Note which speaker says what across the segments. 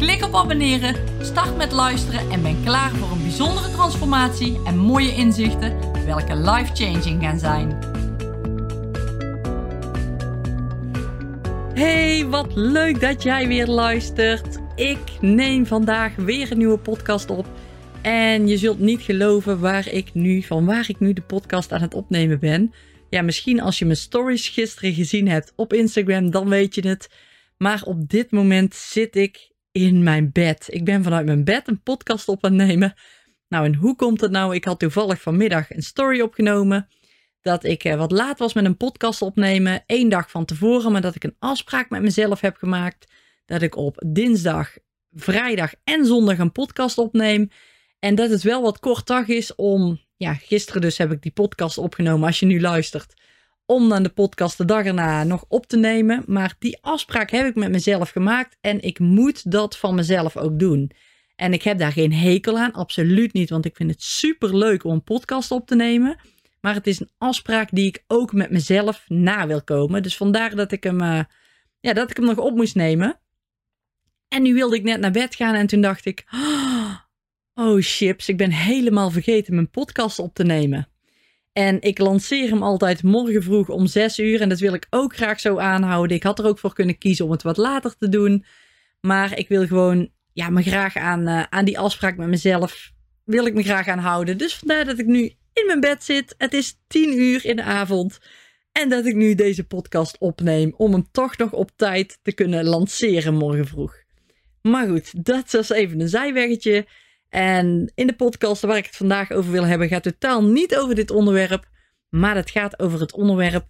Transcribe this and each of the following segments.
Speaker 1: Klik op abonneren, start met luisteren en ben klaar voor een bijzondere transformatie en mooie inzichten, welke life-changing gaan zijn. Hey, wat leuk dat jij weer luistert. Ik neem vandaag weer een nieuwe podcast op. En je zult niet geloven waar ik nu, van waar ik nu de podcast aan het opnemen ben. Ja, misschien als je mijn stories gisteren gezien hebt op Instagram, dan weet je het. Maar op dit moment zit ik in mijn bed. Ik ben vanuit mijn bed een podcast op aan het nemen. Nou, en hoe komt het nou? Ik had toevallig vanmiddag een story opgenomen. Dat ik eh, wat laat was met een podcast opnemen. één dag van tevoren. Maar dat ik een afspraak met mezelf heb gemaakt. Dat ik op dinsdag, vrijdag en zondag een podcast opneem. En dat het wel wat kort dag is om. Ja, gisteren dus heb ik die podcast opgenomen. Als je nu luistert om dan de podcast de dag erna nog op te nemen. Maar die afspraak heb ik met mezelf gemaakt en ik moet dat van mezelf ook doen. En ik heb daar geen hekel aan, absoluut niet, want ik vind het super leuk om een podcast op te nemen. Maar het is een afspraak die ik ook met mezelf na wil komen. Dus vandaar dat ik hem, uh, ja, dat ik hem nog op moest nemen. En nu wilde ik net naar bed gaan en toen dacht ik: Oh chips, ik ben helemaal vergeten mijn podcast op te nemen. En ik lanceer hem altijd morgen vroeg om 6 uur. En dat wil ik ook graag zo aanhouden. Ik had er ook voor kunnen kiezen om het wat later te doen. Maar ik wil gewoon ja, me graag aan, uh, aan die afspraak met mezelf. Wil ik me graag aan houden. Dus vandaar dat ik nu in mijn bed zit. Het is 10 uur in de avond. En dat ik nu deze podcast opneem. Om hem toch nog op tijd te kunnen lanceren morgen vroeg. Maar goed, dat was even een zijweggetje. En in de podcast waar ik het vandaag over wil hebben, gaat totaal niet over dit onderwerp. Maar het gaat over het onderwerp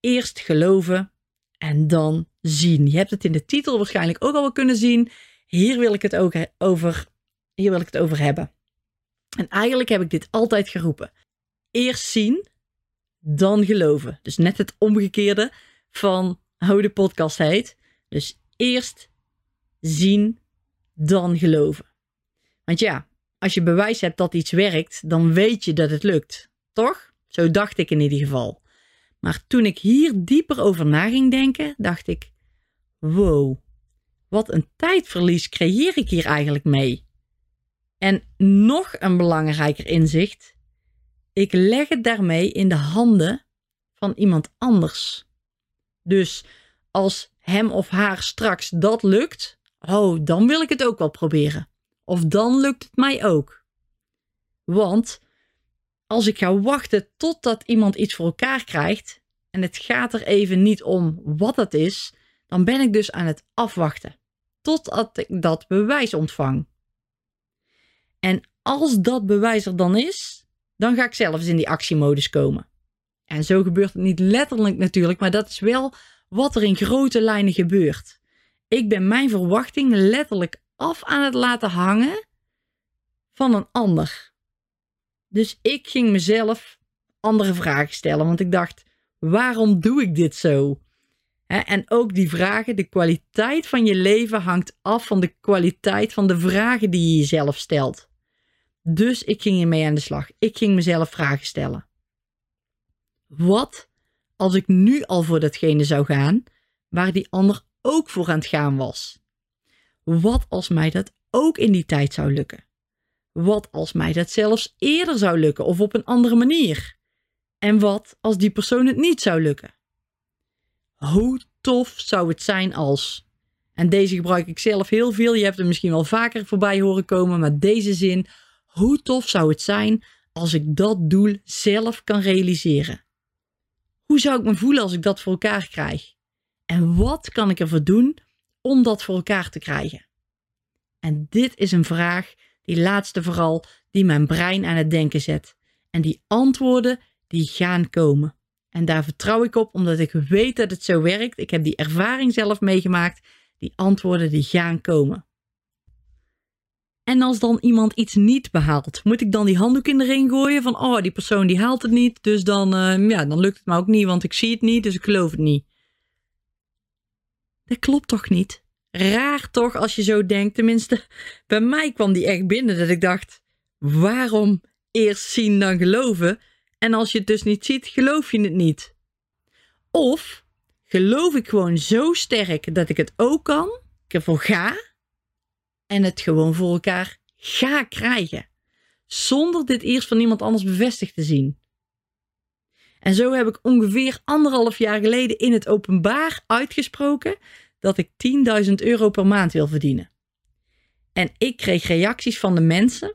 Speaker 1: eerst geloven en dan zien. Je hebt het in de titel waarschijnlijk ook al wel kunnen zien. Hier wil ik het ook over, hier wil ik het over hebben. En eigenlijk heb ik dit altijd geroepen. Eerst zien, dan geloven. Dus net het omgekeerde van hoe de podcast heet. Dus eerst zien, dan geloven. Want ja, als je bewijs hebt dat iets werkt, dan weet je dat het lukt. Toch? Zo dacht ik in ieder geval. Maar toen ik hier dieper over na ging denken, dacht ik: wow, wat een tijdverlies creëer ik hier eigenlijk mee? En nog een belangrijker inzicht: ik leg het daarmee in de handen van iemand anders. Dus als hem of haar straks dat lukt, oh, dan wil ik het ook wel proberen. Of dan lukt het mij ook. Want als ik ga wachten totdat iemand iets voor elkaar krijgt en het gaat er even niet om wat het is, dan ben ik dus aan het afwachten totdat ik dat bewijs ontvang. En als dat bewijs er dan is, dan ga ik zelf eens in die actiemodus komen. En zo gebeurt het niet letterlijk natuurlijk, maar dat is wel wat er in grote lijnen gebeurt. Ik ben mijn verwachting letterlijk af aan het laten hangen van een ander. Dus ik ging mezelf andere vragen stellen, want ik dacht: waarom doe ik dit zo? en ook die vragen, de kwaliteit van je leven hangt af van de kwaliteit van de vragen die je jezelf stelt. Dus ik ging ermee aan de slag. Ik ging mezelf vragen stellen. Wat als ik nu al voor datgene zou gaan waar die ander ook voor aan het gaan was? Wat als mij dat ook in die tijd zou lukken? Wat als mij dat zelfs eerder zou lukken of op een andere manier? En wat als die persoon het niet zou lukken? Hoe tof zou het zijn als. En deze gebruik ik zelf heel veel. Je hebt er misschien wel vaker voorbij horen komen, maar deze zin. Hoe tof zou het zijn als ik dat doel zelf kan realiseren? Hoe zou ik me voelen als ik dat voor elkaar krijg? En wat kan ik ervoor doen om dat voor elkaar te krijgen? En dit is een vraag, die laatste vooral, die mijn brein aan het denken zet. En die antwoorden, die gaan komen. En daar vertrouw ik op, omdat ik weet dat het zo werkt. Ik heb die ervaring zelf meegemaakt. Die antwoorden, die gaan komen. En als dan iemand iets niet behaalt, moet ik dan die handdoek in de ring gooien van, oh, die persoon die haalt het niet, dus dan, uh, ja, dan lukt het me ook niet, want ik zie het niet, dus ik geloof het niet. Dat klopt toch niet? Raar toch als je zo denkt. Tenminste, bij mij kwam die echt binnen dat ik dacht, waarom eerst zien dan geloven? En als je het dus niet ziet, geloof je het niet. Of geloof ik gewoon zo sterk dat ik het ook kan, ik ervoor ga en het gewoon voor elkaar ga krijgen. Zonder dit eerst van iemand anders bevestigd te zien. En zo heb ik ongeveer anderhalf jaar geleden in het openbaar uitgesproken dat ik 10.000 euro per maand wil verdienen. En ik kreeg reacties van de mensen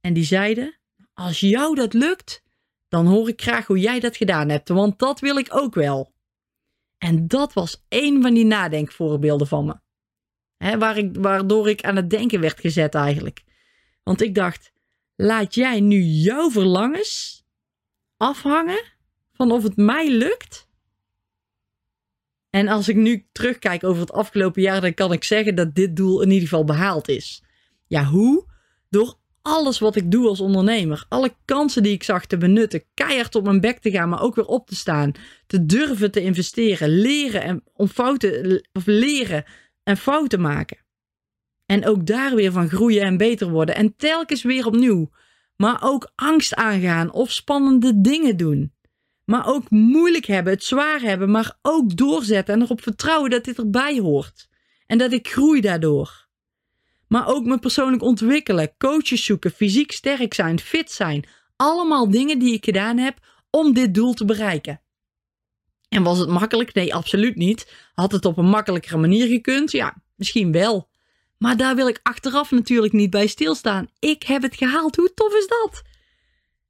Speaker 1: en die zeiden: Als jou dat lukt, dan hoor ik graag hoe jij dat gedaan hebt, want dat wil ik ook wel. En dat was één van die nadenkvoorbeelden van me. waar ik, waardoor ik aan het denken werd gezet eigenlijk. Want ik dacht, laat jij nu jouw verlangens afhangen van of het mij lukt? En als ik nu terugkijk over het afgelopen jaar, dan kan ik zeggen dat dit doel in ieder geval behaald is. Ja, hoe? Door alles wat ik doe als ondernemer. Alle kansen die ik zag te benutten. Keihard op mijn bek te gaan, maar ook weer op te staan. Te durven te investeren. Leren en om fouten, of leren en fouten maken. En ook daar weer van groeien en beter worden. En telkens weer opnieuw. Maar ook angst aangaan of spannende dingen doen. Maar ook moeilijk hebben, het zwaar hebben, maar ook doorzetten en erop vertrouwen dat dit erbij hoort. En dat ik groei daardoor. Maar ook me persoonlijk ontwikkelen, coaches zoeken, fysiek sterk zijn, fit zijn. Allemaal dingen die ik gedaan heb om dit doel te bereiken. En was het makkelijk? Nee, absoluut niet. Had het op een makkelijkere manier gekund? Ja, misschien wel. Maar daar wil ik achteraf natuurlijk niet bij stilstaan. Ik heb het gehaald. Hoe tof is dat?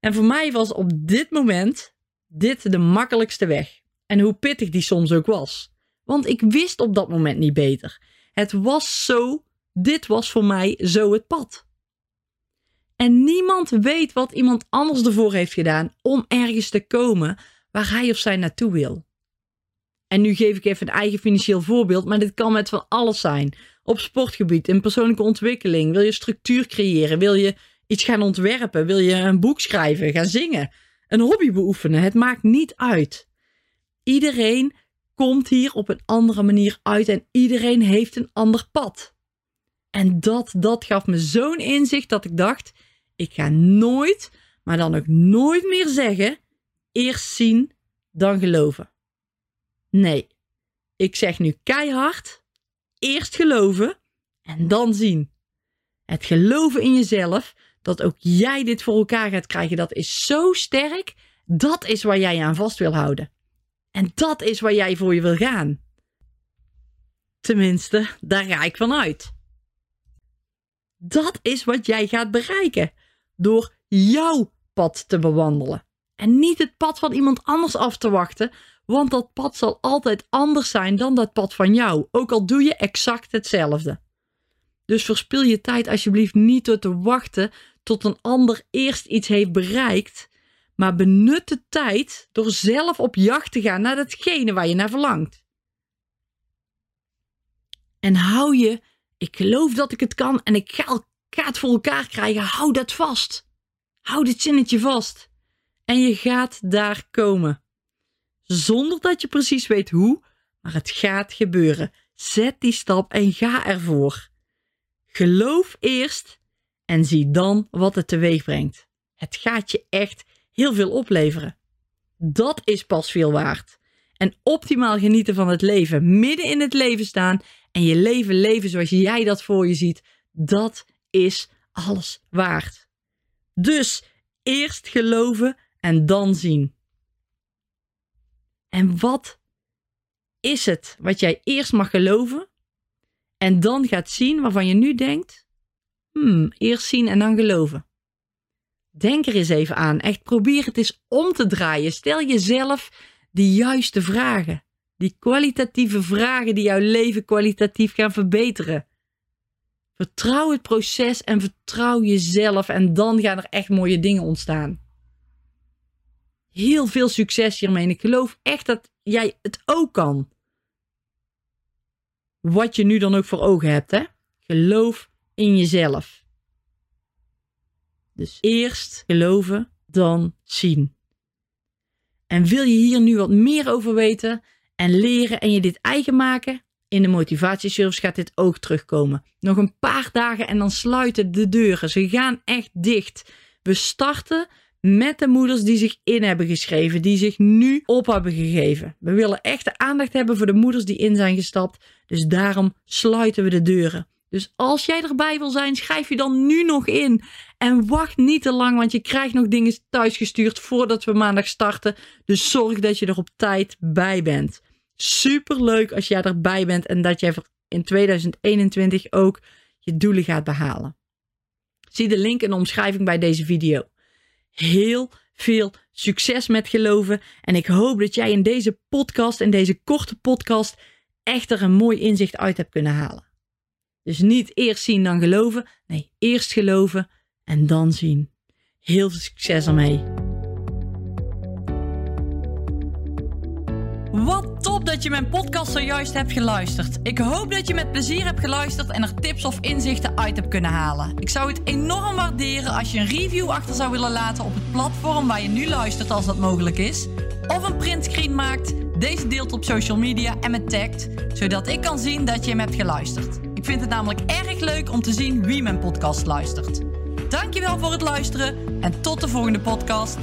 Speaker 1: En voor mij was op dit moment dit de makkelijkste weg. En hoe pittig die soms ook was. Want ik wist op dat moment niet beter. Het was zo dit was voor mij zo het pad. En niemand weet wat iemand anders ervoor heeft gedaan om ergens te komen waar hij of zij naartoe wil. En nu geef ik even een eigen financieel voorbeeld, maar dit kan met van alles zijn. Op sportgebied, in persoonlijke ontwikkeling. Wil je structuur creëren? Wil je iets gaan ontwerpen? Wil je een boek schrijven? Gaan zingen? Een hobby beoefenen? Het maakt niet uit. Iedereen komt hier op een andere manier uit en iedereen heeft een ander pad. En dat, dat gaf me zo'n inzicht dat ik dacht: ik ga nooit, maar dan ook nooit meer zeggen: eerst zien, dan geloven. Nee, ik zeg nu keihard: eerst geloven en dan zien. Het geloven in jezelf, dat ook jij dit voor elkaar gaat krijgen, dat is zo sterk. Dat is waar jij aan vast wil houden. En dat is waar jij voor je wil gaan. Tenminste, daar ga ik van uit. Dat is wat jij gaat bereiken door jouw pad te bewandelen. En niet het pad van iemand anders af te wachten, want dat pad zal altijd anders zijn dan dat pad van jou, ook al doe je exact hetzelfde. Dus verspil je tijd alsjeblieft niet door te wachten tot een ander eerst iets heeft bereikt, maar benut de tijd door zelf op jacht te gaan naar datgene waar je naar verlangt. En hou je ik geloof dat ik het kan en ik ga, het voor elkaar krijgen. Hou dat vast. Hou dit zinnetje vast. En je gaat daar komen. Zonder dat je precies weet hoe, maar het gaat gebeuren. Zet die stap en ga ervoor. Geloof eerst en zie dan wat het teweeg brengt. Het gaat je echt heel veel opleveren. Dat is pas veel waard. En optimaal genieten van het leven, midden in het leven staan en je leven leven zoals jij dat voor je ziet, dat is alles waard. Dus eerst geloven en dan zien. En wat is het wat jij eerst mag geloven en dan gaat zien waarvan je nu denkt: hmm, eerst zien en dan geloven. Denk er eens even aan. Echt probeer het eens om te draaien. Stel jezelf de juiste vragen. Die kwalitatieve vragen die jouw leven kwalitatief gaan verbeteren. Vertrouw het proces en vertrouw jezelf en dan gaan er echt mooie dingen ontstaan. Heel veel succes hiermee en ik geloof echt dat jij het ook kan. Wat je nu dan ook voor ogen hebt, hè? Geloof in jezelf. Dus eerst geloven, dan zien. En wil je hier nu wat meer over weten en leren en je dit eigen maken? In de motivatieservice gaat dit ook terugkomen. Nog een paar dagen en dan sluiten de deuren. Ze gaan echt dicht. We starten met de moeders die zich in hebben geschreven, die zich nu op hebben gegeven. We willen echt de aandacht hebben voor de moeders die in zijn gestapt. Dus daarom sluiten we de deuren. Dus als jij erbij wil zijn, schrijf je dan nu nog in. En wacht niet te lang, want je krijgt nog dingen thuisgestuurd voordat we maandag starten. Dus zorg dat je er op tijd bij bent. Super leuk als jij erbij bent en dat jij in 2021 ook je doelen gaat behalen. Zie de link in de omschrijving bij deze video. Heel veel succes met geloven en ik hoop dat jij in deze podcast, in deze korte podcast, echt er een mooi inzicht uit hebt kunnen halen. Dus niet eerst zien dan geloven. Nee, eerst geloven en dan zien. Heel veel succes ermee. Wat top dat je mijn podcast zojuist hebt geluisterd. Ik hoop dat je met plezier hebt geluisterd en er tips of inzichten uit hebt kunnen halen. Ik zou het enorm waarderen als je een review achter zou willen laten op het platform waar je nu luistert als dat mogelijk is. Of een printscreen maakt, deze deelt op social media en me tagt, zodat ik kan zien dat je hem hebt geluisterd. Ik vind het namelijk erg leuk om te zien wie mijn podcast luistert. Dankjewel voor het luisteren en tot de volgende podcast.